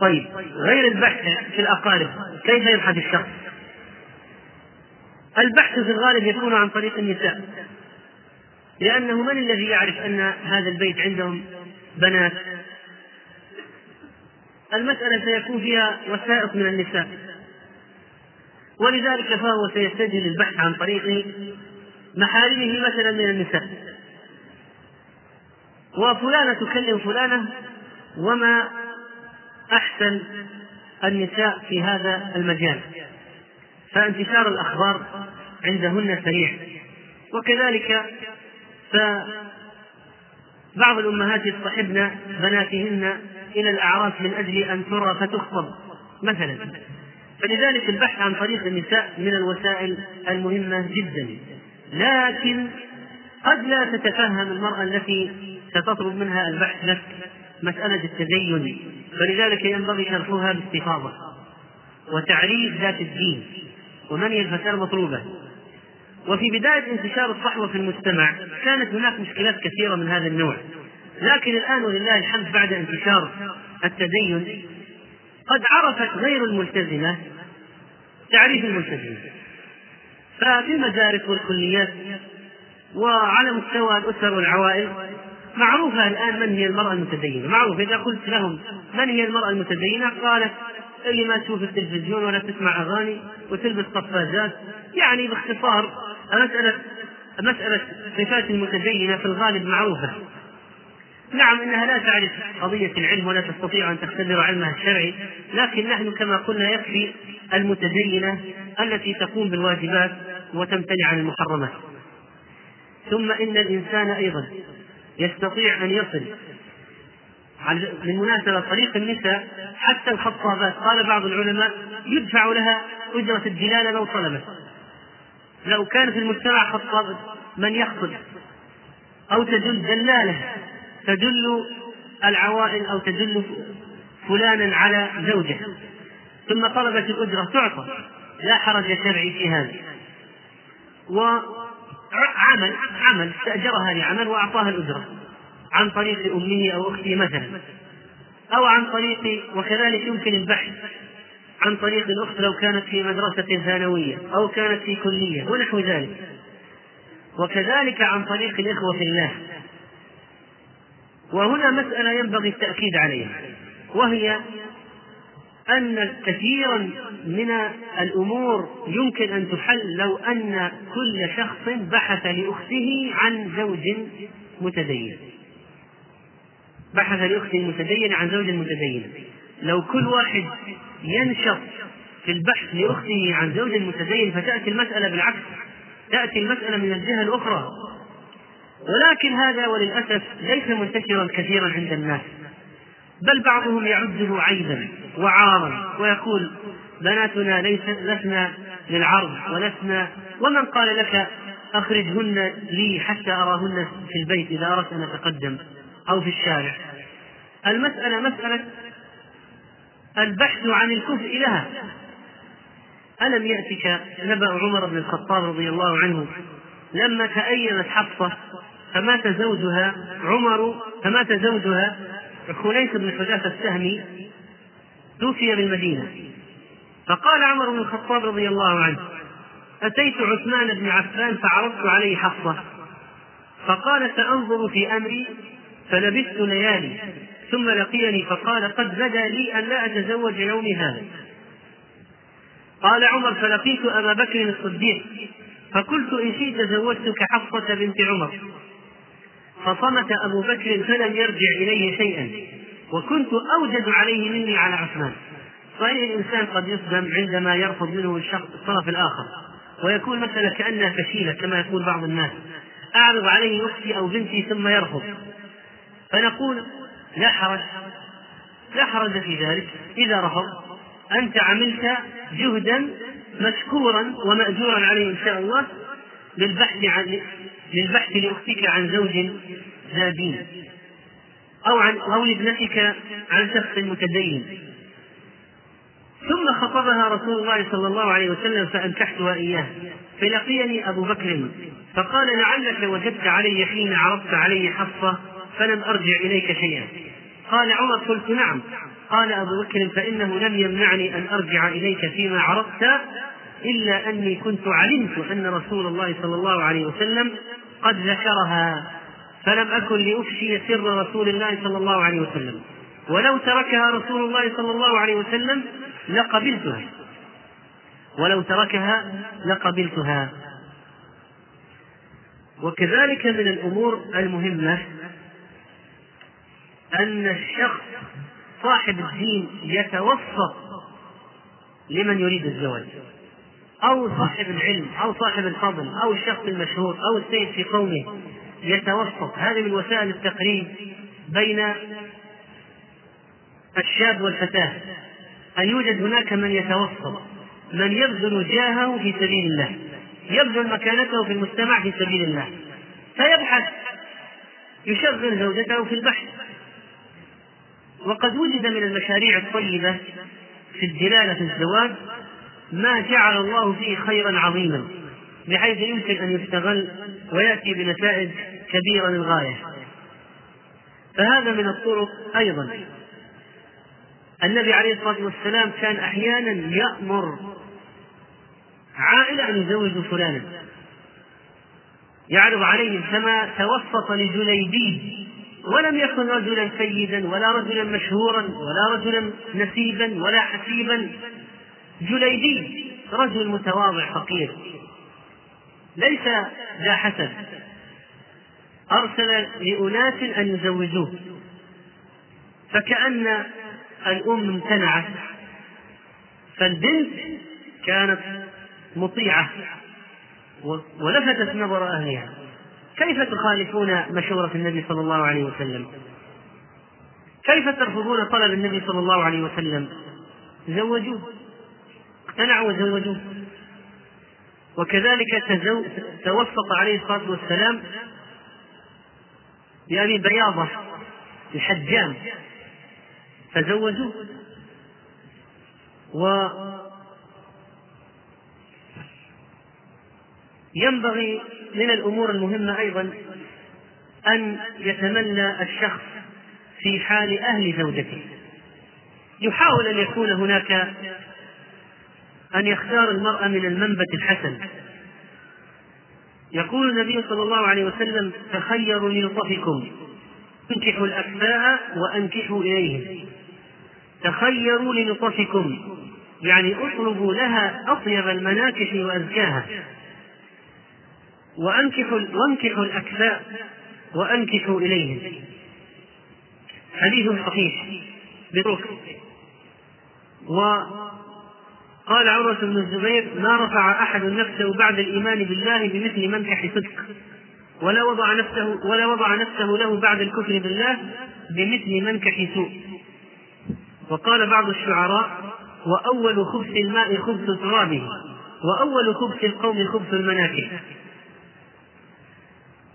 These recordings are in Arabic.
طيب غير البحث في الأقارب كيف يبحث الشخص؟ البحث في الغالب يكون عن طريق النساء لأنه من الذي يعرف أن هذا البيت عندهم بنات المسألة سيكون فيها وثائق من النساء ولذلك فهو سيتجه للبحث عن طريق محارمه مثلا من النساء وفلانة تكلم فلانة وما أحسن النساء في هذا المجال. فانتشار الأخبار عندهن سريع. وكذلك فبعض الأمهات يصطحبن بناتهن إلى الأعراس من أجل أن ترى فتخطب مثلا. فلذلك البحث عن طريق النساء من الوسائل المهمة جدا. لكن قد لا تتفهم المرأة التي ستطلب منها البحث لك مسألة التدين فلذلك ينبغي شرحها باستفاضة وتعريف ذات الدين ومن هي الفتاة المطلوبة. وفي بداية انتشار الصحوة في المجتمع كانت هناك مشكلات كثيرة من هذا النوع. لكن الآن ولله الحمد بعد انتشار التدين قد عرفت غير الملتزمة تعريف الملتزمة. ففي المدارس والكليات وعلى مستوى الأسر والعوائل معروفة الآن من هي المرأة المتدينة؟ معروف إذا قلت لهم من هي المرأة المتدينة؟ قالت اللي ما تشوف التلفزيون ولا تسمع أغاني وتلبس قفازات يعني باختصار مسألة مسألة صفات المتدينة في الغالب معروفة. نعم إنها لا تعرف قضية العلم ولا تستطيع أن تختبر علمها الشرعي لكن نحن كما قلنا يكفي المتدينة التي تقوم بالواجبات وتمتنع عن المحرمات. ثم إن الإنسان أيضا يستطيع أن يصل بالمناسبة طريق النساء حتى الخطابات. قال بعض العلماء يدفع لها أجرة الدلالة لو طلبت. لو كان في المجتمع خطاب من يخطب أو تدل دلالة تدل العوائل أو تدل فلانا على زوجه. ثم طلبت الأجرة تعطى لا حرج شرعي في هذا. وعمل عمل استأجرها لعمل وأعطاها الأجرة. عن طريق أمه أو أخته مثلا. أو عن طريق وكذلك يمكن البحث عن طريق الأخت لو كانت في مدرسة ثانوية أو كانت في كلية ونحو ذلك. وكذلك عن طريق الإخوة في الله. وهنا مسألة ينبغي التأكيد عليها وهي أن كثيرا من الأمور يمكن أن تحل لو أن كل شخص بحث لأخته عن زوج متدين. بحث لأخته المتدينة عن زوج متدين. لو كل واحد ينشط في البحث لأخته عن زوج متدين فتأتي المسألة بالعكس تأتي المسألة من الجهة الأخرى. ولكن هذا وللأسف ليس منتشرا كثيرا عند الناس بل بعضهم يعده عيبا. وعارا ويقول بناتنا ليس لسنا للعرض ولسنا ومن قال لك أخرجهن لي حتى أراهن في البيت إذا أردت أن أتقدم أو في الشارع. المسألة مسألة البحث عن الكفء لها. ألم يأتك نبأ عمر بن الخطاب رضي الله عنه لما تأيمت حفصة فمات زوجها عمر فمات زوجها خليس بن حذافة السهمي توفي بالمدينة. فقال عمر بن الخطاب رضي الله عنه أتيت عثمان بن عفان فعرضت عليه حفصة فقال سأنظر في أمري فلبثت ليالي ثم لقيني فقال قد بدا لي أن لا أتزوج يومي هذا. قال عمر فلقيت أبا بكر الصديق فقلت إن شئت زوجتك حفصة بنت عمر. فصمت أبو بكر فلم يرجع إليه شيئا. وكنت أوجد عليه مني على عثمان. صحيح الإنسان قد يصدم عندما يرفض منه الشخص الطرف الآخر ويكون مثلا كأنها فشيلة كما يقول بعض الناس. أعرض عليه أختي أو بنتي ثم يرفض. فنقول لا حرج لا حرج في ذلك. إذا رفض أنت عملت جهدا مشكورا ومأجورا عليه إن شاء الله للبحث عن للبحث لأختك عن زوج ذا دين. أو عن أو لابنتك عن شخص متدين. ثم خطبها رسول الله صلى الله عليه وسلم فأنكحتها إياه. فلقيني أبو بكر فقال لعلك وجدت علي حين عرضت علي حفصة فلم أرجع إليك شيئا. قال عمر قلت نعم. قال أبو بكر فإنه لم يمنعني أن أرجع إليك فيما عرفت إلا أني كنت علمت أن رسول الله صلى الله عليه وسلم قد ذكرها. فلم أكن لأفشي سر رسول الله صلى الله عليه وسلم. ولو تركها رسول الله صلى الله عليه وسلم لقبلتها. ولو تركها لقبلتها. وكذلك من الأمور المهمة أن الشخص صاحب الدين يتوسط لمن يريد الزواج. أو صاحب العلم أو صاحب الفضل أو الشخص المشهور أو السيد في قومه. يتوسط. هذه من وسائل التقريب بين الشاب والفتاة. أن يوجد هناك من يتوسط من يبذل جاهه في سبيل الله يبذل مكانته في المجتمع في سبيل الله. فيبحث يشغل زوجته في البحث. وقد وجد من المشاريع الطيبة في الدلالة في الزواج ما جعل الله فيه خيرا عظيما بحيث يمكن أن يستغل ويأتي بنتائج كبيرة للغاية. فهذا من الطرق أيضا. النبي عليه الصلاة والسلام كان أحيانا يأمر عائلة أن يزوجوا فلانا. يعرض عليهم كما توسط لجليبيب ولم يكن رجلا سيدا ولا رجلا مشهورا ولا رجلا نسيبا ولا حسيبا. جليبيب رجل متواضع فقير. ليس ذا حسد. أرسل لأناس أن يزوجوه. فكأن الأم امتنعت فالبنت كانت مطيعة ولفتت نظر أهلها. كيف تخالفون مشورة النبي صلى الله عليه وسلم؟ كيف ترفضون طلب النبي صلى الله عليه وسلم؟ زوجوه. اقتنعوا وزوجوه. وكذلك توسط عليه الصلاة والسلام بأبي بياضة الحجام فزوجوه. و ينبغي من الأمور المهمة أيضا أن يتمنى الشخص في حال أهل زوجته. يحاول أن يكون هناك أن يختار المرأة من المنبت الحسن. يقول النبي صلى الله عليه وسلم تخيروا لنطفكم أنكحوا الأكفاء وأنكحوا إليهم. تخيروا لنطفكم يعني اطلبوا لها أطيب المناكح وأزكاها. وأنكحوا وأنكحوا الأكفاء وأنكحوا إليهم. حديث صحيح. بطرق. وقال عروة بن الزبير ما رفع أحد نفسه بعد الإيمان بالله بمثل منكح صدق ولا وضع نفسه ولا وضع نفسه له بعد الكفر بالله بمثل منكح سوء. وقال بعض الشعراء وأول خبث الماء خبث ترابه وأول خبث القوم خبث المناكح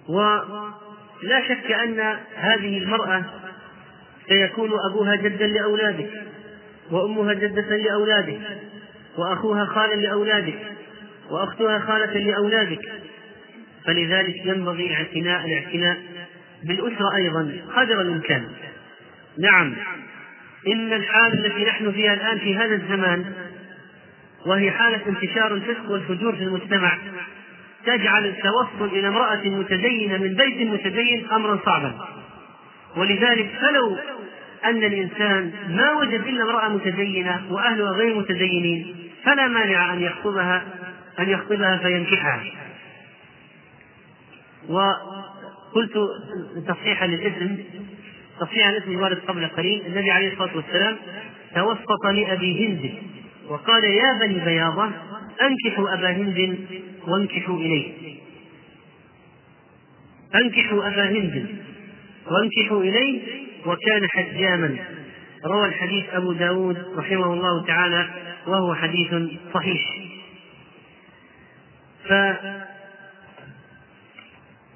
ولا شك أن هذه المرأة سيكون أبوها جدا لأولادك وأمها جدة لأولادك وأخوها خالا لأولادك وأختها خالة لأولادك. فلذلك ينبغي اعتناء الاعتناء بالأسرة أيضا قدر الإمكان. نعم إن الحالة التي نحن فيها الآن في هذا الزمان وهي حالة انتشار الفسق والفجور في المجتمع تجعل التوصل إلى امرأة متدينة من بيت متدين أمرا صعبا. ولذلك فلو أن الإنسان ما وجد إلا امرأة متدينة وأهلها غير متدينين فلا مانع أن يخطبها أن يخطبها فينكحها. وقلت تصحيحا للاسم تصحيحا الاسم الوارد قبل قليل النبي عليه الصلاة والسلام توسط لأبي هند وقال يا بني بياضة أنكحوا أبا هند وانكحوا إليه. أنكحوا أبا هند وانكحوا إليه وكان حجاما. روى الحديث أبو داود رحمه الله تعالى وهو حديث صحيح.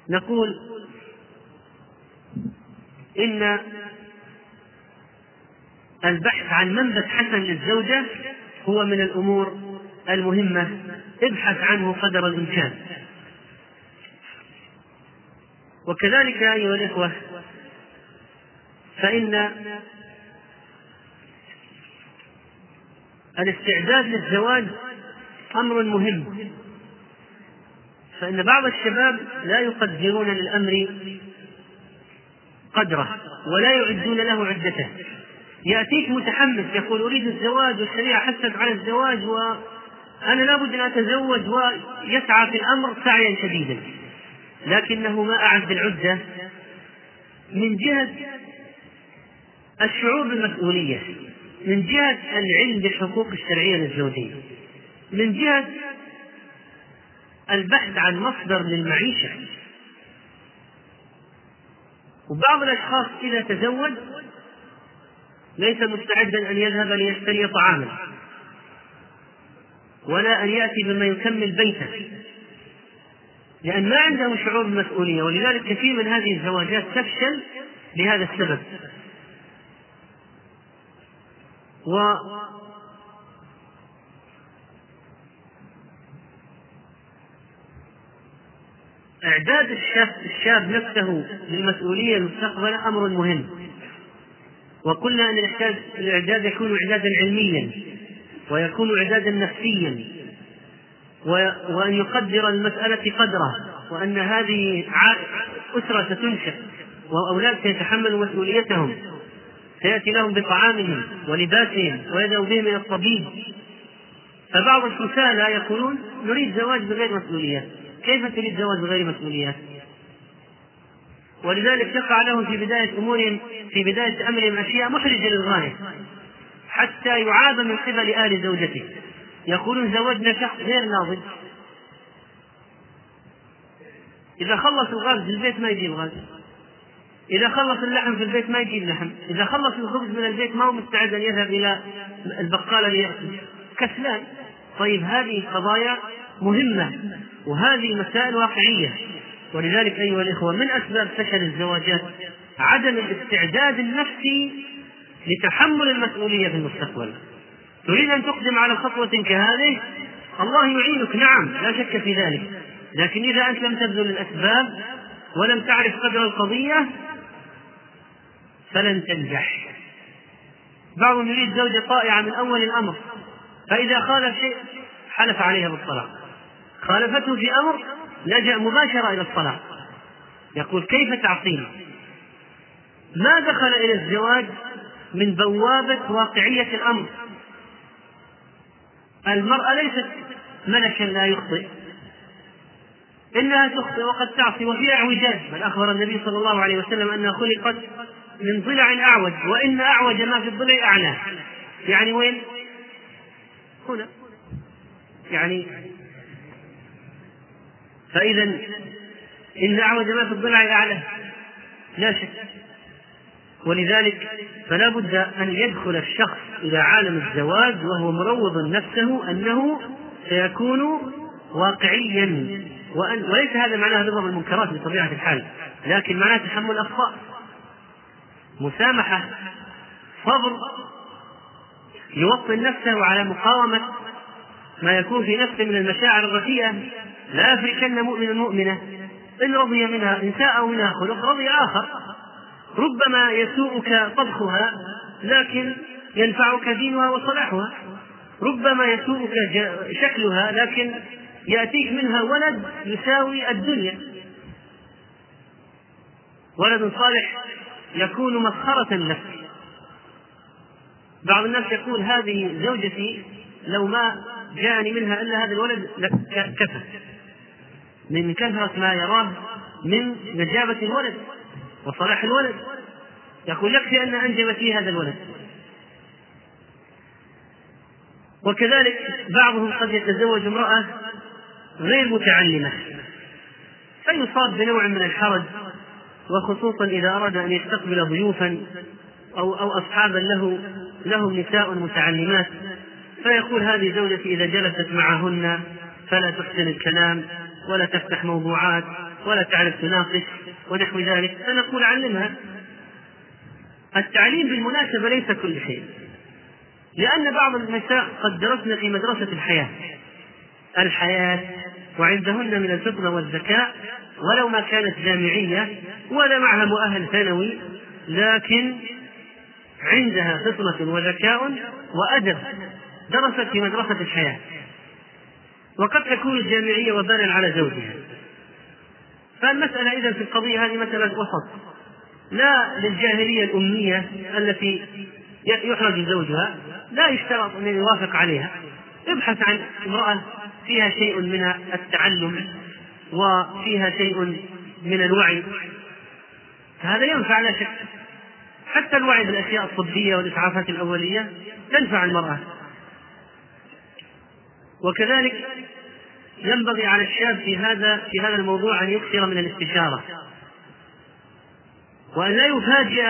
فنقول إن البحث عن منبت حسن للزوجة هو من الأمور المهمة. ابحث عنه قدر الإمكان. وكذلك أيها الإخوة فإن الاستعداد للزواج أمر مهم. فإن بعض الشباب لا يقدرون للأمر قدره ولا يعدون له عدته. يأتيك متحمس يقول أريد الزواج والشريعة حثت على الزواج وأنا لابد أن أتزوج ويسعى في الأمر سعيا شديدا. لكنه ما أعد العدة من جهة الشعور بالمسؤولية من جهة العلم بالحقوق الشرعية للزوجين من جهة البحث عن مصدر للمعيشة. وبعض الأشخاص إذا تزوج ليس مستعدا أن يذهب ليشتري طعاما ولا أن يأتي بما يكمل بيته لأن ما عنده شعور بالمسؤولية. ولذلك كثير من هذه الزواجات تفشل لهذا السبب. و إعداد الشاب الشاب نفسه للمسؤولية المستقبلة أمر مهم. وقلنا أن الإعداد يكون إعدادا علميا ويكون إعدادا نفسيا وأن يقدر المسألة قدره وأن هذه أسرة ستنشأ وأولاد سيتحملوا مسؤوليتهم. سيأتي لهم بطعامهم ولباسهم ويذهب بهم إلى الطبيب. فبعض الكسالى يقولون نريد زواج بغير مسؤوليات كيف تريد زواج بغير مسؤوليات؟ ولذلك تقع لهم في بداية أمورهم في بداية أمرهم أشياء محرجة للغاية. حتى يعاب من قبل آل زوجته. يقولون زوجنا شخص غير ناضج. إذا خلص الغاز في البيت ما يجيب غاز إذا خلص اللحم في البيت ما يجيب لحم. إذا خلص الخبز من البيت ما هو مستعد أن يذهب إلى البقالة ليأكل. كسلان. طيب هذه قضايا مهمة وهذه مسائل واقعية. ولذلك أيها الإخوة من أسباب فشل الزواجات عدم الاستعداد النفسي لتحمل المسؤولية في المستقبل. تريد أن تقدم على خطوة كهذه؟ الله يعينك نعم لا شك في ذلك. لكن إذا أنت لم تبذل الأسباب ولم تعرف قدر القضية فلن تنجح. بعضهم يريد زوجة طائعة من أول الأمر فإذا خالف شيء حلف عليها بالطلاق. خالفته في أمر لجأ مباشرة إلى الطلاق. يقول كيف تعصيني ما دخل إلى الزواج من بوابة واقعية الأمر. المرأة ليست ملكا لا يخطئ. إنها تخطئ وقد تعصي وفيها اعوجاج. بل أخبر النبي صلى الله عليه وسلم أنها خلقت من ضلع أعوج وإن أعوج ما في الضلع أعلاه يعني وين؟ هنا. يعني فإذا إن أعوج ما في الضلع أعلاه لا شك. ولذلك فلا بد أن يدخل الشخص إلى عالم الزواج وهو مروض نفسه أنه سيكون واقعيا. وأن وليس هذا معناه رضا بالمنكرات بطبيعة الحال لكن معناه تحمل الأخطاء مسامحة صبر يوطن نفسه على مقاومة ما يكون في نفسه من المشاعر الرثيئة لا يفركن مؤمن مؤمنة إن رضي منها إن ساء منها خلق رضي آخر. ربما يسوءك طبخها لكن ينفعك دينها وصلاحها. ربما يسوءك شكلها لكن يأتيك منها ولد يساوي الدنيا. ولد صالح يكون مسخرة لك بعض الناس يقول هذه زوجتي لو ما جاءني منها إلا هذا الولد كفى من كثرة ما يراه من نجابة الولد وصلاح الولد. يقول يكفي أن أنجبت لي هذا الولد. وكذلك بعضهم قد يتزوج امرأة غير متعلمة. فيصاب بنوع من الحرج وخصوصا إذا أراد أن يستقبل ضيوفا أو أو أصحابا له لهم نساء متعلمات فيقول هذه زوجتي إذا جلست معهن فلا تحسن الكلام ولا تفتح موضوعات ولا تعرف تناقش ونحو ذلك. فنقول علمها. التعليم بالمناسبة ليس كل شيء لأن بعض النساء قد درسن في مدرسة الحياة. الحياة وعندهن من الفطنة والذكاء ولو ما كانت جامعية ولا معها مؤهل ثانوي لكن عندها فطنة وذكاء وأدب درست في مدرسة الحياة. وقد تكون الجامعية وبالا على زوجها. فالمسألة إذا في القضية هذه مسألة وسط. لا للجاهلية الأمية التي يحرج زوجها لا يشترط أن يوافق عليها. ابحث عن امرأة فيها شيء من التعلم. وفيها شيء من الوعي. فهذا ينفع لا شك. حتى الوعي بالأشياء الطبية والإسعافات الأولية تنفع المرأة. وكذلك ينبغي على الشاب في هذا في هذا الموضوع أن يكثر من الاستشارة. وأن لا يفاجئ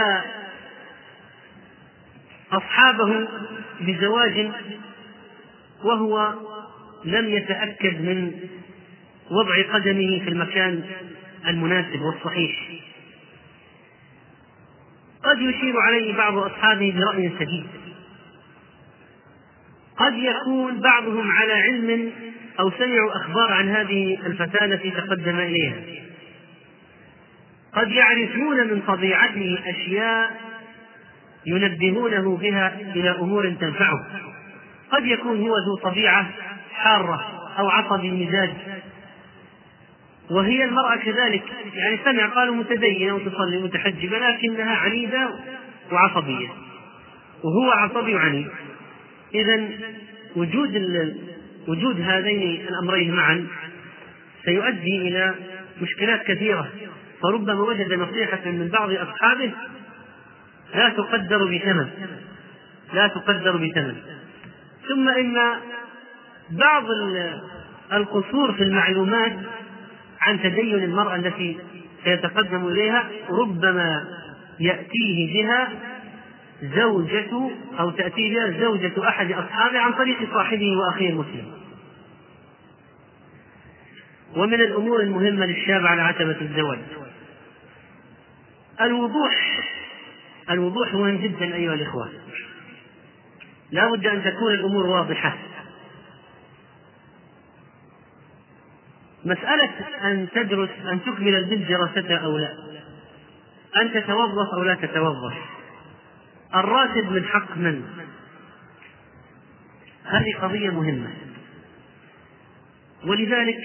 أصحابه بزواج وهو لم يتأكد من وضع قدمه في المكان المناسب والصحيح. قد يشير عليه بعض أصحابه برأي سديد قد يكون بعضهم على علم أو سمعوا أخبار عن هذه الفتاة التي تقدم إليها. قد يعرفون من طبيعته أشياء ينبهونه بها إلى أمور تنفعه. قد يكون هو ذو طبيعة حارة أو عصبي المزاج وهي المرأة كذلك يعني سمع قالوا متدينة وتصلي متحجبة لكنها عنيدة وعصبية. وهو عصبي وعنيد. إذا وجود وجود هذين الأمرين معا سيؤدي إلى مشكلات كثيرة. فربما وجد نصيحة من بعض أصحابه لا تقدر بثمن. لا تقدر بثمن. ثم إن بعض القصور في المعلومات عن تدين المرأة التي سيتقدم إليها ربما يأتيه بها زوجة أو تأتي بها زوجة أحد أصحابه عن طريق صاحبه وأخيه المسلم. ومن الأمور المهمة للشاب على عتبة الزواج. الوضوح الوضوح مهم جدا أيها الإخوة. لا بد أن تكون الأمور واضحة. مسألة أن تدرس أن تكمل البنت دراستها أو لا. أن تتوظف أو لا تتوظف. الراتب من حق من؟ هذه قضية مهمة. ولذلك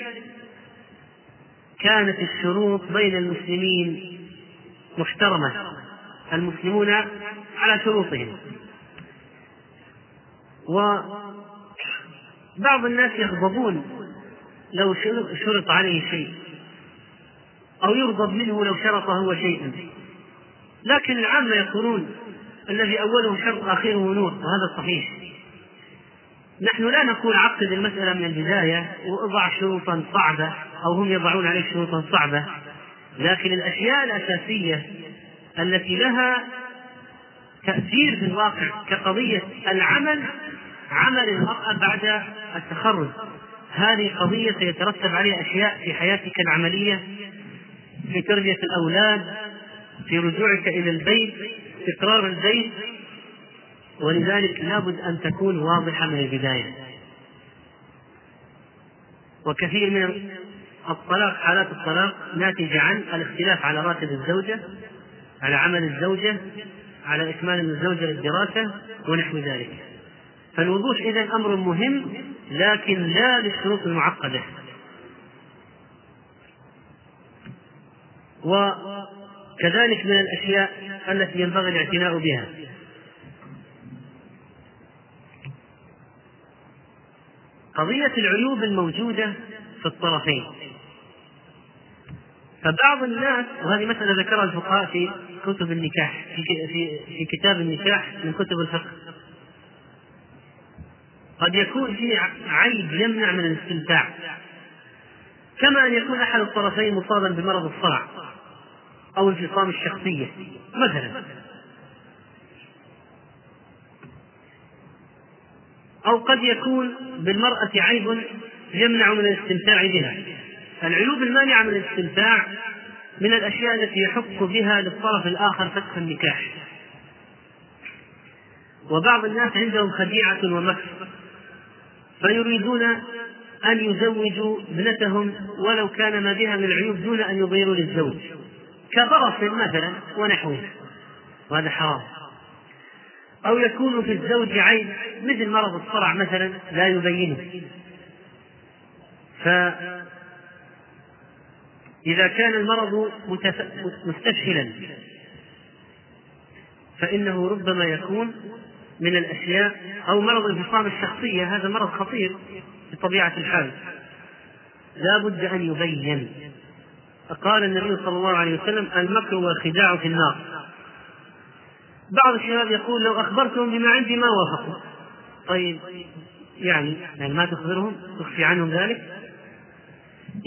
كانت الشروط بين المسلمين محترمة المسلمون على شروطهم. وبعض الناس يغضبون لو شرط عليه شيء أو يغضب منه لو شرط هو شيئا لكن العامة يقولون الذي أوله شرط آخره نور وهذا صحيح. نحن لا نقول عقد المسألة من البداية واضع شروطا صعبة أو هم يضعون عليك شروطا صعبة لكن الأشياء الأساسية التي لها تأثير في الواقع كقضية العمل عمل المرأة بعد التخرج. هذه قضية سيترتب عليها أشياء في حياتك العملية في تربية الأولاد في رجوعك إلى البيت استقرار البيت ولذلك لابد أن تكون واضحة من البداية. وكثير من الطلاق حالات الطلاق ناتجة عن الاختلاف على راتب الزوجة على عمل الزوجة على إكمال الزوجة للدراسة ونحو ذلك. فالوضوح إذا أمر مهم لكن لا للشروط المعقدة. وكذلك من الأشياء التي ينبغي الاعتناء بها. قضية العيوب الموجودة في الطرفين. فبعض الناس وهذه مسألة ذكرها الفقهاء في كتب النكاح في في في كتاب النكاح من كتب الفقه. قد يكون في عيب يمنع من الاستمتاع. كما أن يكون أحد الطرفين مصابا بمرض الصرع أو انفصام الشخصية مثلا. أو قد يكون بالمرأة عيب يمنع من الاستمتاع بها. العيوب المانعة من الاستمتاع من الأشياء التي يحق بها للطرف الآخر فتح النكاح. وبعض الناس عندهم خديعة ومكر. فيريدون أن يزوجوا ابنتهم ولو كان ما بها من العيوب دون أن يضيروا للزوج. كبرص مثلا ونحوه. وهذا حرام. أو يكون في الزوج عيب مثل مرض الصرع مثلا لا يبينه. فإذا كان المرض مستفشلا فإنه ربما يكون من الأشياء أو مرض انفصام الشخصية هذا مرض خطير بطبيعة الحال. لا بد أن يبين. قال النبي صلى الله عليه وسلم المكر والخداع في النار. بعض الشباب يقول لو أخبرتهم بما عندي ما وافقوا. طيب يعني يعني ما تخبرهم؟ تخفي عنهم ذلك؟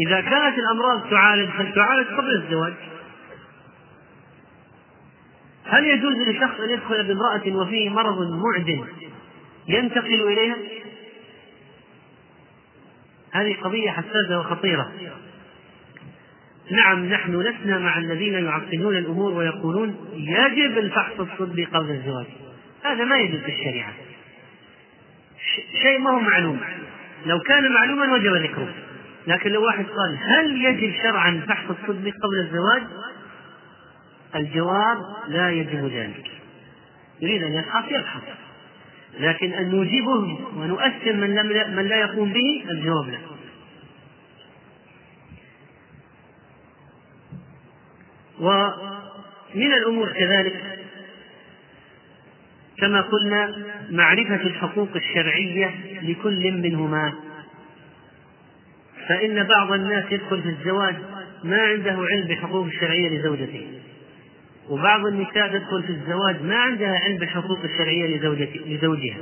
إذا كانت الأمراض تعالج فلتعالج قبل الزواج. هل يجوز لشخص أن يدخل بامرأة وفيه مرض معدن ينتقل إليها؟ هذه قضية حساسة وخطيرة. نعم نحن لسنا مع الذين يعقدون الأمور ويقولون يجب الفحص الطبي قبل الزواج. هذا ما يجوز في الشريعة. شيء ما هو معلوم. لو كان معلوما وجب ذكره. لكن لو واحد قال هل يجب شرعا الفحص الطبي قبل الزواج؟ الجواب لا يجب ذلك. يريد أن يبحث يبحث. لكن أن نوجبه ونؤثر من, لم من لا يقوم به الجواب لا. ومن الأمور كذلك كما قلنا معرفة الحقوق الشرعية لكل منهما. فإن بعض الناس يدخل في الزواج ما عنده علم بحقوق الشرعية لزوجته. وبعض النساء تدخل في الزواج ما عندها علم بالحقوق الشرعية لزوجها.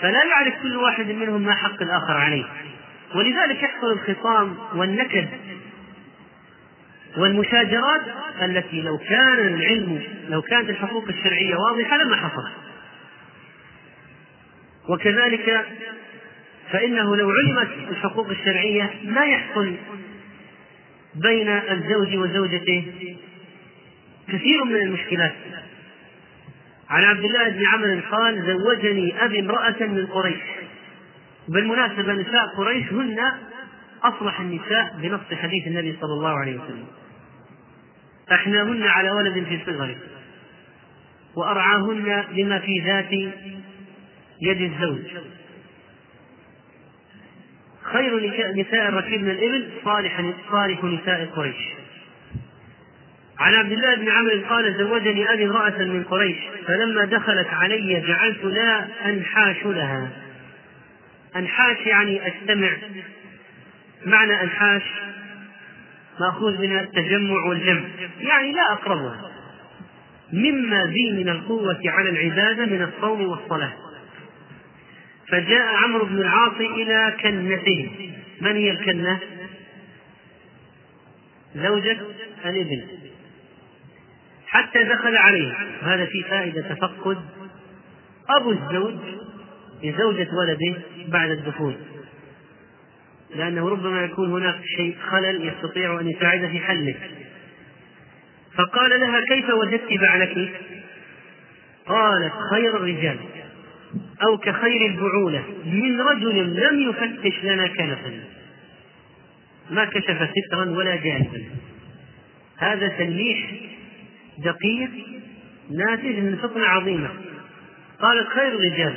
فلا يعرف كل واحد منهم ما حق الآخر عليه. ولذلك يحصل الخصام والنكد والمشاجرات التي لو كان العلم لو كانت الحقوق الشرعية واضحة لما حصل. وكذلك فإنه لو علمت الحقوق الشرعية لا يحصل بين الزوج وزوجته كثير من المشكلات. عن عبد الله بن عمرو قال زوجني أبي امرأة من قريش. بالمناسبة نساء قريش هن أصلح النساء بنص حديث النبي صلى الله عليه وسلم. أحناهن على ولد في صغره وأرعاهن لما في ذات يد الزوج. خير نساء ركبن الإبل صالح صالح نساء قريش. عن عبد الله بن عمرو قال زوجني أبي امرأة من قريش فلما دخلت علي جعلت لا أنحاش لها. أنحاش يعني أجتمع معنى أنحاش مأخوذ من التجمع والجمع يعني لا أقربها. مما بي من القوة على العبادة من الصوم والصلاة. فجاء عمرو بن العاص إلى كنته. من هي الكنة؟ زوجة الابن حتى دخل عليه وهذا في فائدة تفقد أبو الزوج لزوجة ولده بعد الدخول. لأنه ربما يكون هناك شيء خلل يستطيع أن يساعد في حله. فقال لها كيف وجدت بعلك؟ قالت خير الرجال أو كخير البعولة. من رجل لم يفتش لنا كنفا. ما كشف سترا ولا جانبا هذا تلميح دقيق ناتج من فطنة عظيمة. قالت خير الرجال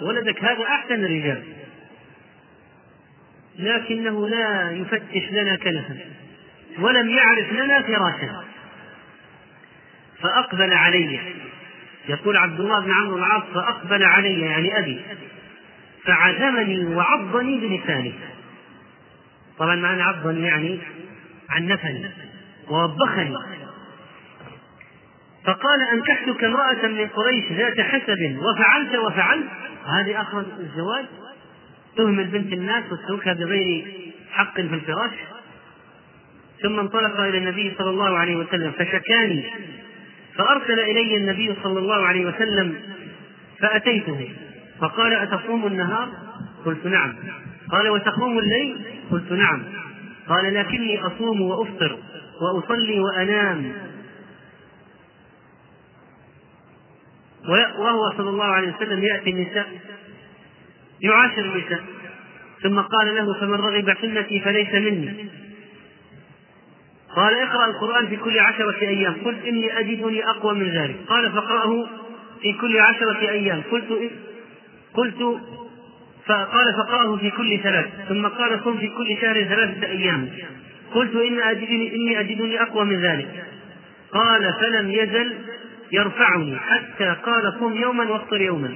ولدك هذا أحسن الرجال. لكنه لا يفتش لنا كنفا ولم يعرف لنا فراشا. فأقبل علي يقول عبد الله بن عمرو العاص فأقبل علي يعني أبي فعزمني وعضني بلسانه. طبعا معنى عضني يعني عنفني ووبخني. فقال أنكحتك امرأة من قريش ذات حسب وفعلت وفعلت؟ هذه آخر الزواج. تهمل بنت الناس وتتركها بغير حق في الفراش. ثم انطلق إلى النبي صلى الله عليه وسلم فشكاني فأرسل إلي النبي صلى الله عليه وسلم فأتيته. فقال أتصوم النهار؟ قلت نعم. قال وتقوم الليل؟ قلت نعم. قال لكني أصوم وأفطر وأصلي وأنام. وهو صلى الله عليه وسلم يأتي النساء يعاشر النساء. ثم قال له فمن رغب سنتي فليس مني. قال اقرأ القرآن في كل عشرة أيام. قل إني أجدني أقوى من ذلك. قال فاقرأه في كل عشرة أيام. قلت قلت فقال فقرأه في كل ثلاث. ثم قال صم في كل شهر ثلاثة أيام. قلت إن أجدني إني أجدني أقوى من ذلك. قال فلم يزل يرفعني حتى قال صم يوما وافطر يوما.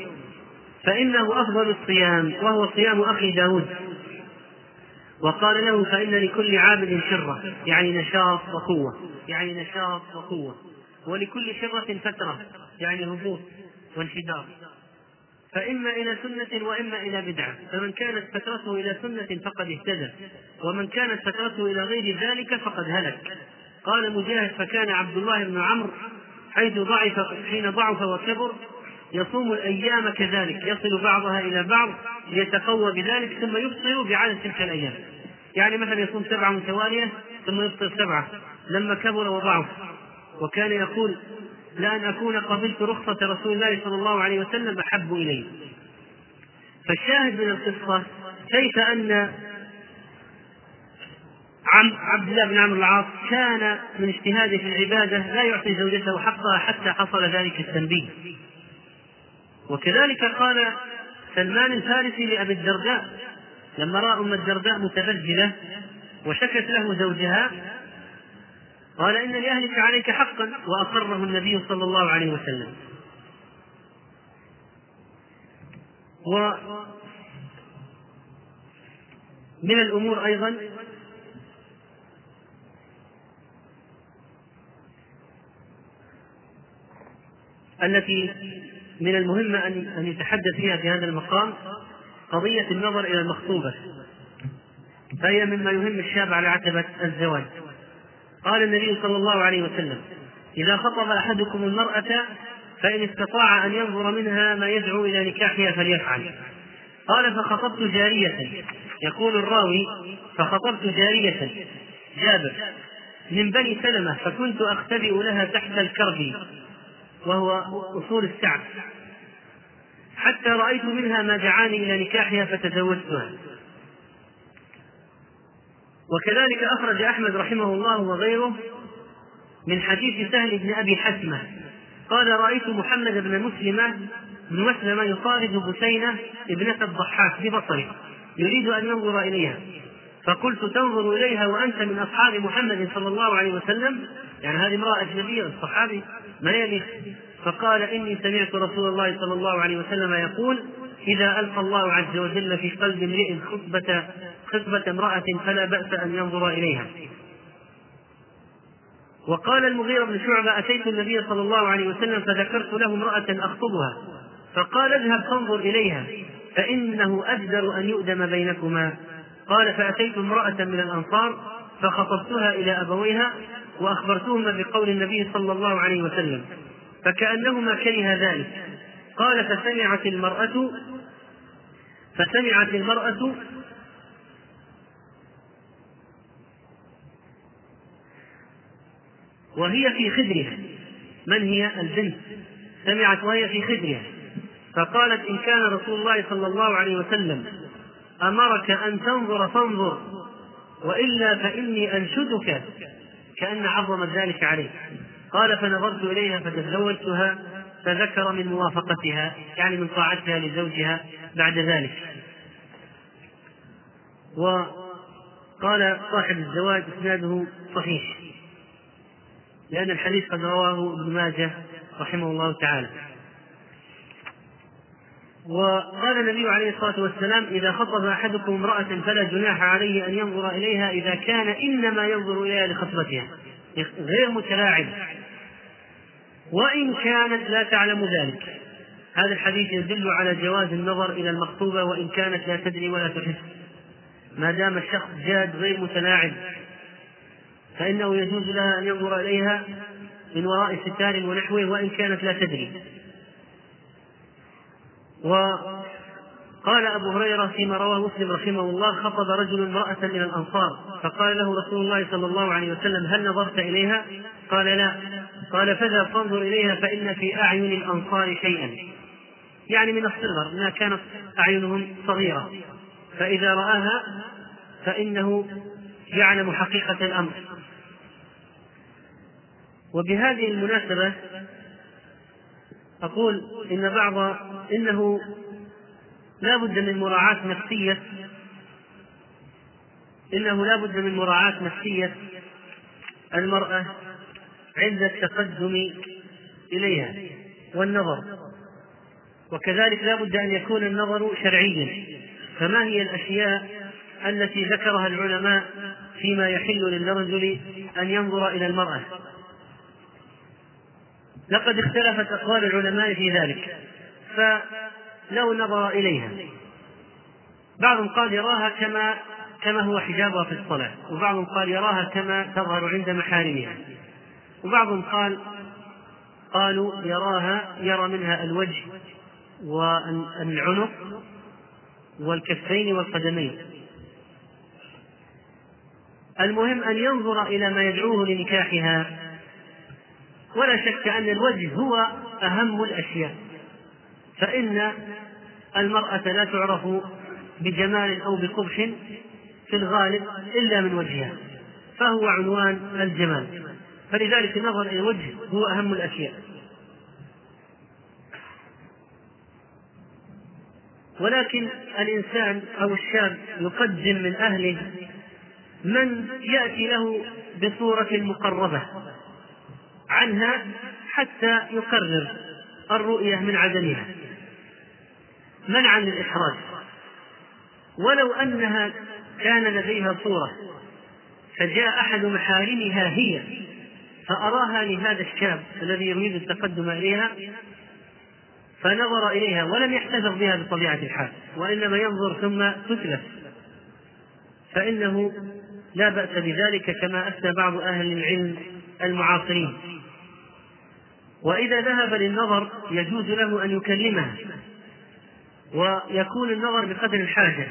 فإنه أفضل الصيام وهو صيام أخي داود. وقال له فإن لكل عابد شرة يعني نشاط وقوة يعني نشاط وقوة. ولكل شرة فترة يعني هبوط وانحدار. فإما إلى سنة وإما إلى بدعة. فمن كانت فترته إلى سنة فقد اهتدى ومن كانت فترته إلى غير ذلك فقد هلك. قال مجاهد فكان عبد الله بن عمرو حيث ضعف حين ضعف وكبر يصوم الأيام كذلك يصل بعضها إلى بعض ليتقوى بذلك ثم يفطر بعدد تلك الأيام. يعني مثلا يصوم سبعة متوالية ثم يفطر سبعة. لما كبر وضعف وكان يقول لأن أكون قبلت رخصة رسول الله صلى الله عليه وسلم أحب إلي. فالشاهد من القصة كيف أن عم عبد الله بن عمرو العاص كان من اجتهاده في العبادة لا يعطي زوجته حقها حتى حصل ذلك التنبيه. وكذلك قال سلمان الفارسي لأبي الدرداء لما رأى أم الدرداء متبذلة وشكت له زوجها قال إن لأهلك عليك حقا وأقره النبي صلى الله عليه وسلم. و من الأمور أيضا التي من المهم أن أن يتحدث فيها في هذا المقام قضية النظر إلى المخطوبة. فهي مما يهم الشاب على عتبة الزواج. قال النبي صلى الله عليه وسلم إذا خطب أحدكم المرأة فإن استطاع أن ينظر منها ما يدعو إلى نكاحها فليفعل. قال فخطبت جارية. يقول الراوي فخطبت جارية. جابر من بني سلمة فكنت أختبئ لها تحت الكرب وهو أصول السعد حتى رأيت منها ما دعاني إلى نكاحها فتزوجتها. وكذلك أخرج أحمد رحمه الله وغيره من حديث سهل بن أبي حسمة. قال رأيت محمد بن مسلمة بن مسلمة يطارد بسينة ابنة الضحاك ببصره يريد أن ينظر إليها. فقلت تنظر إليها وأنت من أصحاب محمد صلى الله عليه وسلم؟ يعني هذه امرأة أجنبية الصحابي ما يليق فقال إني سمعت رسول الله صلى الله عليه وسلم يقول إذا ألقى الله عز وجل في قلب امرئ خطبة خطبة امرأة فلا بأس أن ينظر إليها. وقال المغيرة بن شعبة أتيت النبي صلى الله عليه وسلم فذكرت له امرأة أخطبها فقال اذهب فانظر إليها فإنه أجدر أن يؤدم بينكما. قال فأتيت امرأة من الأنصار فخطبتها إلى أبويها وأخبرتهما بقول النبي صلى الله عليه وسلم فكأنهما كره ذلك. قال فسمعت المرأة فسمعت المرأة وهي في خدرها. من هي؟ البنت. سمعت وهي في خدرها. فقالت إن كان رسول الله صلى الله عليه وسلم أمرك أن تنظر فانظر وإلا فإني أنشدك كأن عظمت ذلك عليه. قال فنظرت إليها فتزوجتها فذكر من موافقتها يعني من طاعتها لزوجها بعد ذلك. وقال صاحب الزواج إسناده صحيح لأن الحديث قد رواه ابن ماجه رحمه الله تعالى. وقال النبي عليه الصلاة والسلام إذا خطب أحدكم امرأة فلا جناح عليه أن ينظر إليها إذا كان إنما ينظر إليها لخطبتها. غير متلاعب. وإن كانت لا تعلم ذلك. هذا الحديث يدل على جواز النظر إلى المخطوبة وإن كانت لا تدري ولا تحس. ما دام الشخص جاد غير متلاعب فإنه يجوز لها أن ينظر إليها من وراء ستار ونحوه وإن كانت لا تدري. وقال أبو هريرة فيما رواه مسلم رحمه الله خطب رجل امرأة من الأنصار فقال له رسول الله صلى الله عليه وسلم هل نظرت إليها؟ قال لا. قال فاذهب فانظر إليها فإن في أعين الأنصار شيئا. يعني من الصغر ما كانت أعينهم صغيرة. فإذا رآها فإنه يعلم حقيقة الأمر. وبهذه المناسبة أقول إن بعض إنه لا بد من مراعاة نفسية إنه لا بد من مراعاة نفسية المرأة عند التقدم إليها والنظر وكذلك لا بد أن يكون النظر شرعيا فما هي الأشياء التي ذكرها العلماء فيما يحل للرجل أن ينظر إلى المرأة؟ لقد اختلفت أقوال العلماء في ذلك فلو نظر إليها. بعضهم قال يراها كما كما هو حجابها في الصلاة وبعضهم قال يراها كما تظهر عند محارمها. وبعضهم قال قالوا يراها يرى منها الوجه والعنق والكفين والقدمين. المهم أن ينظر إلى ما يدعوه لنكاحها ولا شك أن الوجه هو أهم الأشياء. فإن المرأة لا تعرف بجمال أو بقبح في الغالب إلا من وجهها فهو عنوان الجمال. فلذلك النظر إلى الوجه هو أهم الأشياء. ولكن الإنسان أو الشاب يقدم من أهله من يأتي له بصورة مقربة. عنها حتى يقرر الرؤية من عدمها. منعا للإحراج. ولو أنها كان لديها صورة فجاء أحد محارمها هي فأراها لهذا الشاب الذي يريد التقدم إليها فنظر إليها ولم يحتفظ بها بطبيعة الحال وإنما ينظر ثم تتلف. فإنه لا بأس بذلك كما أفتى بعض أهل العلم المعاصرين. وإذا ذهب للنظر يجوز له أن يكلمها ويكون النظر بقدر الحاجة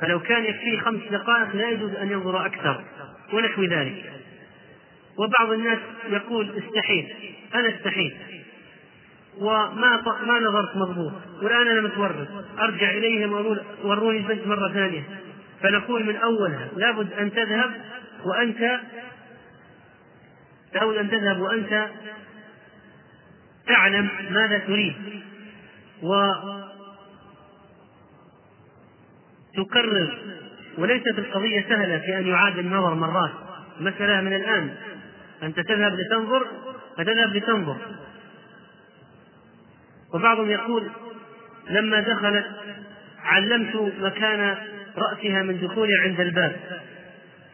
فلو كان يكفيه خمس دقائق لا يجوز أن ينظر أكثر ونحو ذلك. وبعض الناس يقول استحيت أنا استحيت وما ما نظرت مضبوط والآن أنا متورط. أرجع إليهم وأقول وروني البنت مرة ثانية. فنقول من أولها لابد أن تذهب وأنت لابد أن تذهب وأنت تعلم ماذا تريد. و تكرر وليست القضية سهلة في أن يعاد النظر مرات. مسألة من الآن. أنت تذهب لتنظر فتذهب لتنظر. وبعضهم يقول لما دخلت علمت مكان رأسها من دخولي عند الباب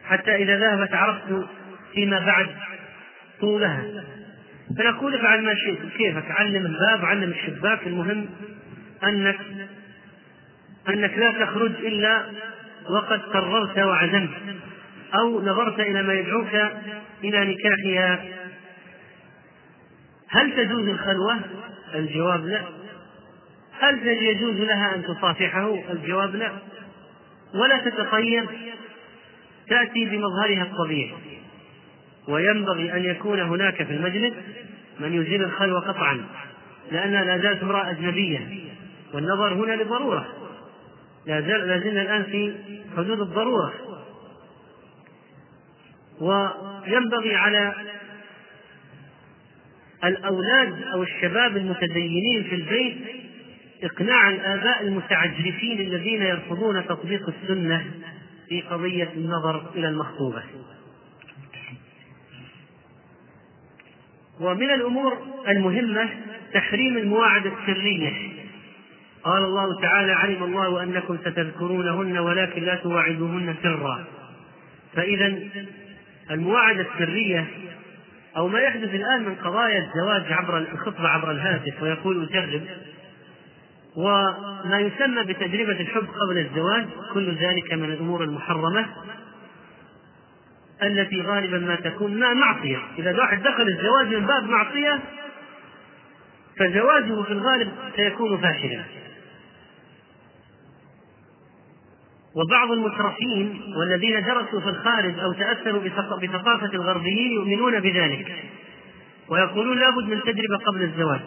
حتى إذا ذهبت عرفت فيما بعد طولها. فنقول افعل ما شئت كيفك علم الباب علم الشباك المهم أنك أنك لا تخرج إلا وقد قررت وعزمت أو نظرت إلى ما يدعوك إلى نكاحها. هل تجوز الخلوة؟ الجواب لا. هل يجوز لها أن تصافحه؟ الجواب لا. ولا تتطيب تأتي بمظهرها الطبيعي. وينبغي أن يكون هناك في المجلس من يزيل الخلوة قطعا لأنها لا زالت امرأة أجنبية والنظر هنا لضرورة لا زلنا الآن في حدود الضرورة. وينبغي على الأولاد أو الشباب المتدينين في البيت إقناع الآباء المتعجرفين الذين يرفضون تطبيق السنة في قضية النظر إلى المخطوبة. ومن الأمور المهمة تحريم المواعد السرية. قال الله تعالى علم الله أنكم ستذكرونهن ولكن لا تواعدوهن سرا. فإذا المواعدة السرية أو ما يحدث الآن من قضايا الزواج عبر الخطبة عبر الهاتف ويقول أجرب وما يسمى بتجربة الحب قبل الزواج كل ذلك من الأمور المحرمة. التي غالبا ما تكون معصية. إذا واحد دخل الزواج من باب معصية فزواجه في الغالب سيكون فاشلا. وبعض المترفين والذين درسوا في الخارج أو تأثروا بثقافة الغربيين يؤمنون بذلك ويقولون لابد من تجربة قبل الزواج.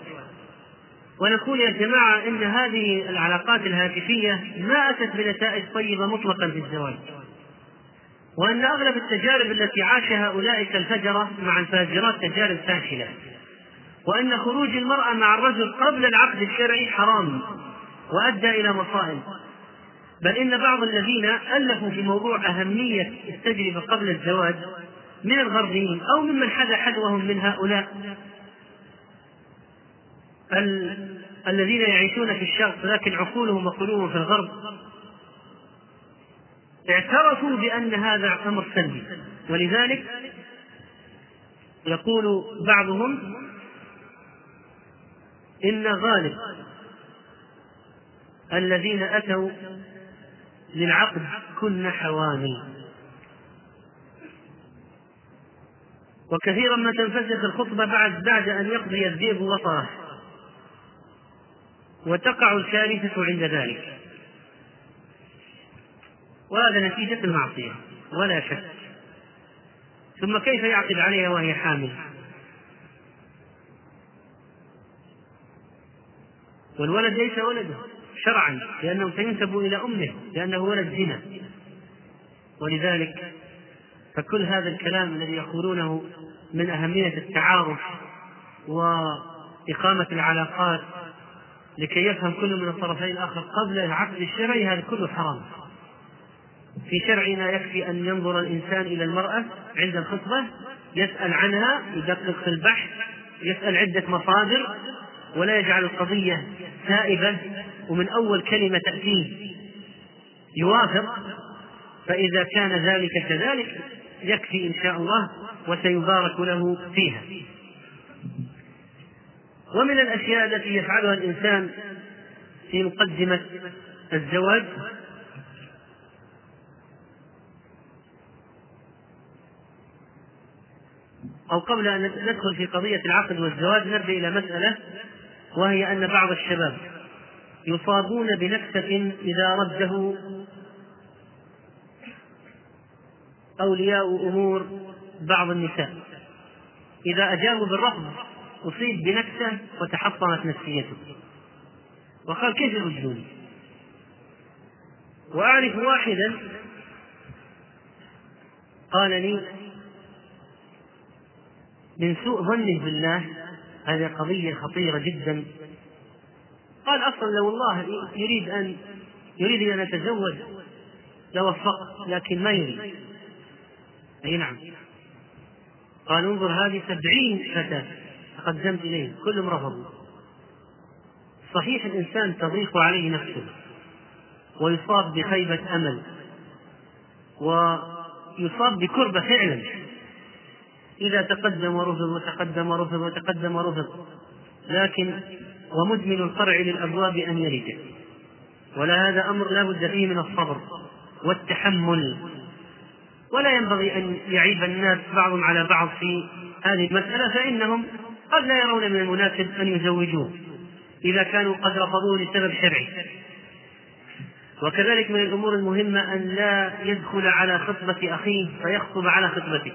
ونقول يا جماعة إن هذه العلاقات الهاتفية ما أتت بنتائج طيبة مطلقا في الزواج. وأن أغلب التجارب التي عاشها أولئك الفجرة مع الفاجرات تجارب فاشلة. وأن خروج المرأة مع الرجل قبل العقد الشرعي حرام وأدى إلى مصائب. بل إن بعض الذين ألفوا في موضوع أهمية التجربة قبل الزواج من الغربيين أو ممن حذا حذوهم من هؤلاء ال... الذين يعيشون في الشرق لكن عقولهم وقلوبهم في الغرب اعترفوا بأن هذا أمر سلبي. ولذلك يقول بعضهم إن غالب الذين أتوا للعقد كن حوامل. وكثيرا ما تنفسخ الخطبة بعد بعد أن يقضي الذئب وطره وتقع الكارثة عند ذلك. وهذا نتيجة المعصية ولا شك. ثم كيف يعقد عليها وهي حامل؟ والولد ليس ولده شرعا لأنه سينسب إلى أمه لأنه ولد زنا. ولذلك فكل هذا الكلام الذي يقولونه من أهمية التعارف وإقامة العلاقات لكي يفهم كل من الطرفين الآخر قبل العقد الشرعي هذا كله حرام. في شرعنا يكفي أن ينظر الإنسان إلى المرأة عند الخطبة يسأل عنها يدقق في البحث يسأل عدة مصادر ولا يجعل القضية سائبة ومن أول كلمة تأتيه يوافق فإذا كان ذلك كذلك يكفي إن شاء الله وسيبارك له فيها. ومن الأشياء التي يفعلها الإنسان في مقدمة الزواج أو قبل أن ندخل في قضية العقد والزواج نرجع إلى مسألة وهي أن بعض الشباب يصابون بنكسة إذا رده أولياء أمور بعض النساء. إذا أجابوا بالرفض أصيب بنكسة وتحطمت نفسيته. وقال كيف يردوني وأعرف واحدا قال لي من سوء ظنه بالله هذه قضية خطيرة جدا. قال أصلا لو الله يريد أن يريد أن يتزوج لوفق لكن ما يريد. أي نعم. قال انظر هذه سبعين فتاة تقدمت إليه كلهم رفضوا. صحيح الإنسان تضيق عليه نفسه ويصاب بخيبة أمل ويصاب بكربة فعلا. إذا تقدم ورفض وتقدم ورفض وتقدم ورفض لكن ومدمن القرع للأبواب أن يلج ولا هذا أمر لا بد فيه من الصبر والتحمل. ولا ينبغي أن يعيب الناس بعضهم على بعض في هذه المسألة فإنهم قد لا يرون من المناسب أن يزوجوه إذا كانوا قد رفضوه لسبب شرعي. وكذلك من الأمور المهمة أن لا يدخل على خطبة أخيه فيخطب على خطبته.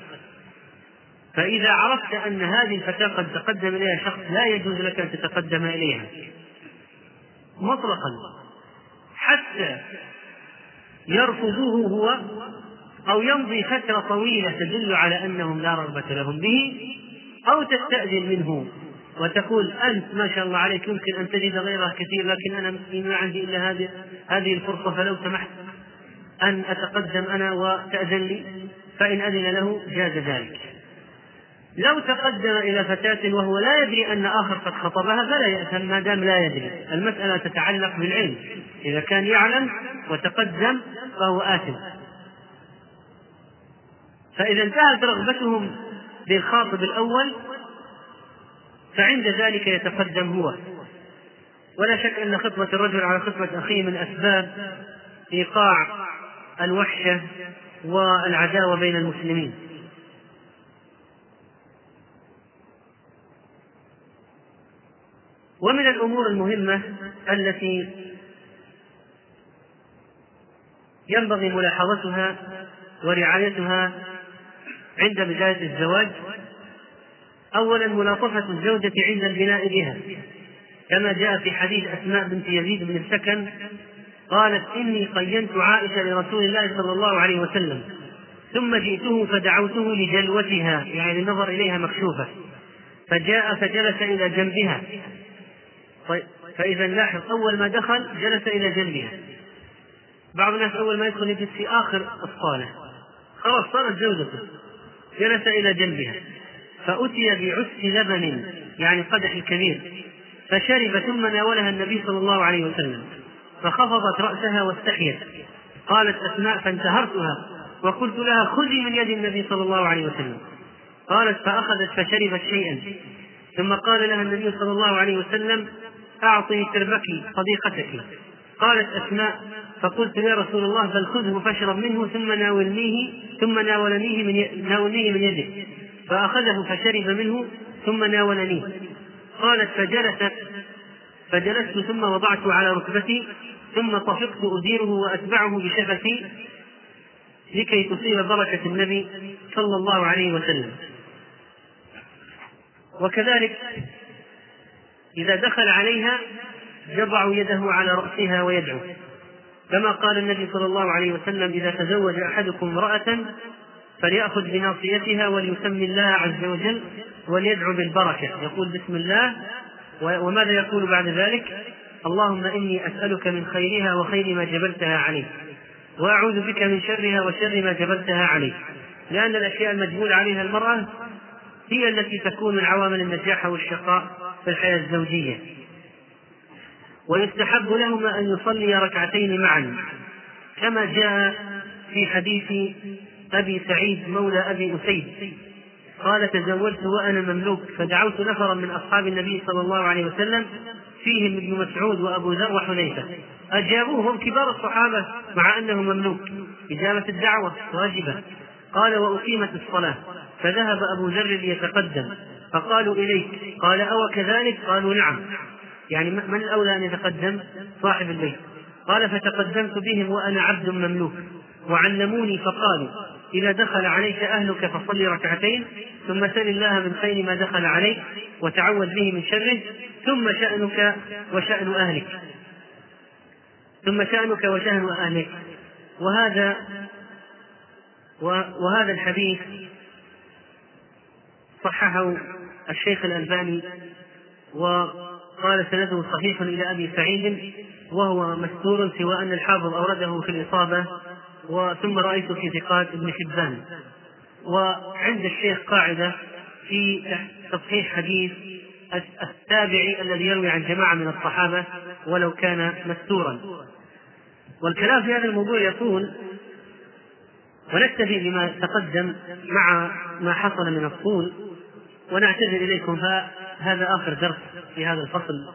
فإذا عرفت أن هذه الفتاة قد تقدم إليها شخص لا يجوز لك أن تتقدم إليها. مطلقا. حتى يرفضوه هو أو يمضي فترة طويلة تدل على أنهم لا رغبة لهم به أو تستأذن منه وتقول أنت ما شاء الله عليك يمكن أن تجد غيرها كثير لكن أنا ما عندي إلا هذه هذه الفرصة فلو سمحت أن أتقدم أنا وتأذن لي فإن أذن له جاز ذلك. لو تقدم إلى فتاة وهو لا يدري أن آخر قد خطبها فلا يأثم ما دام لا يدري. المسألة تتعلق بالعلم. إذا كان يعلم وتقدم فهو آثم. فإذا انتهت رغبتهم بالخاطب الأول فعند ذلك يتقدم هو. ولا شك أن خطبة الرجل على خطبة أخيه من أسباب إيقاع الوحشة والعداوة بين المسلمين. ومن الأمور المهمة التي ينبغي ملاحظتها ورعايتها عند بداية الزواج أولا ملاطفة الزوجة عند البناء بها. كما جاء في حديث أسماء بنت يزيد بن السكن قالت إني قينت عائشة لرسول الله صلى الله عليه وسلم ثم جئته فدعوته لجلوتها يعني النظر إليها مكشوفة فجاء فجلس إلى جنبها. طيب فإذا لاحظ أول ما دخل جلس إلى جنبها. بعض الناس أول ما يدخل يجلس في آخر الصالة خلاص صارت زوجته. جلس إلى جنبها. فأتي بعس لبن يعني قدح كبير فشرب ثم ناولها النبي صلى الله عليه وسلم. فخفضت رأسها واستحيت. قالت أسماء فانتهرتها. وقلت لها خذي من يد النبي صلى الله عليه وسلم. قالت فأخذت فشربت شيئا. ثم قال لها النبي صلى الله عليه وسلم أعطي تربك صديقتك. قالت أسماء فقلت يا رسول الله بل خذه فاشرب منه ثم ناولنيه ثم ناولنيه من ناولنيه من يده. فأخذه فشرب منه ثم ناولنيه. قالت فجلست فجلست ثم وضعته على ركبتي ثم طفقت أديره وأتبعه بشفتي لكي تصيب بركة النبي صلى الله عليه وسلم. وكذلك إذا دخل عليها يضع يده على رأسها ويدعو. كما قال النبي صلى الله عليه وسلم إذا تزوج أحدكم امرأة فليأخذ بناصيتها وليسمي الله عز وجل وليدعو بالبركة. يقول بسم الله وماذا يقول بعد ذلك؟ اللهم إني أسألك من خيرها وخير ما جبلتها عليه وأعوذ بك من شرها وشر ما جبلتها عليه لأن الأشياء المجبول عليها المرأة هي التي تكون من عوامل النجاح والشقاء في الحياة الزوجية. ويستحب لهما أن يصليا ركعتين معا كما جاء في حديث أبي سعيد مولى أبي أسيد. قال تزوجت وأنا مملوك فدعوت نفرا من أصحاب النبي صلى الله عليه وسلم فيهم ابن مسعود وأبو ذر وحذيفة أجابوهم كبار الصحابة مع أنه مملوك. إجابة الدعوة واجبة. قال وأقيمت الصلاة. فذهب أبو ذر ليتقدم. فقالوا إليك. قال أو كذلك؟ قالوا نعم. يعني من الأولى أن يتقدم؟ صاحب البيت. قال فتقدمت بهم وأنا عبد مملوك. وعلموني فقالوا إذا دخل عليك أهلك فصل ركعتين ثم سل الله من خير ما دخل عليك وتعوذ به من شره ثم شأنك وشأن أهلك. ثم شأنك وشأن أهلك. وهذا وهذا الحديث صححه الشيخ الألباني وقال سنده صحيح إلى أبي سعيد وهو مستور سوى أن الحافظ أورده في الإصابة وثم رأيت في ثقات ابن حبان. وعند الشيخ قاعدة في تصحيح حديث التابعي الذي يروي عن جماعة من الصحابة ولو كان مستورا. والكلام في هذا الموضوع يطول ونكتفي بما تقدم مع ما حصل من الطول ونعتذر إليكم فهذا آخر درس في هذا الفصل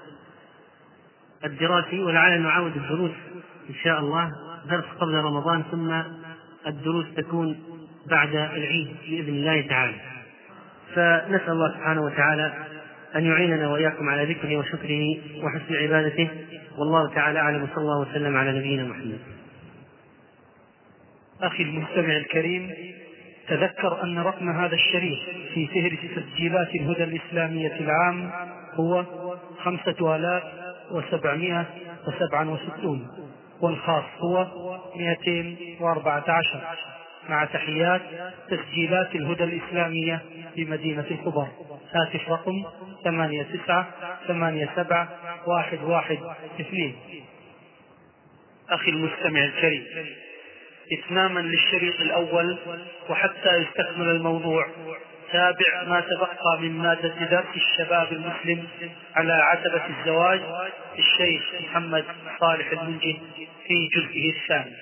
الدراسي ولعلنا نعاود الدروس إن شاء الله. درس قبل رمضان ثم الدروس تكون بعد العيد بإذن الله تعالى. فنسأل الله سبحانه وتعالى أن يعيننا وإياكم على ذكره وشكره وحسن عبادته. والله تعالى أعلم وصلى الله وسلم على نبينا محمد. أخي المستمع الكريم تذكر أن رقم هذا الشريف في فهرس تسجيلات الهدى الإسلامية العام هو خمسة آلاف وسبعمائة وسبعا وستون والخاص هو مئتين وأربعة عشر مع تحيات تسجيلات الهدى الإسلامية بمدينة الخبر هاتف رقم ثمانية تسعة ثمانية سبعة واحد واحد اثنين. أخي المستمع الكريم إتماما للشريط الأول وحتى يستكمل الموضوع. تابع ما تبقى من مادة درس الشباب المسلم على عتبة الزواج الشيخ محمد صالح المنجد في جزئه الثاني.